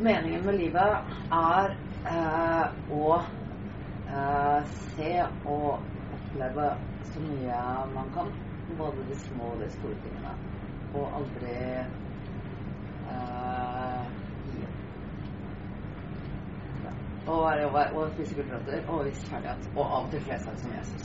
Meningen med livet er eh, å eh, se og oppleve så mye man kan. Både de små og de store tingene. Og aldri eh, gi opp. Ja. Og, være- og, og spise gulrøtter og vise kjærlighet. Og av og til kle seg som Jesus.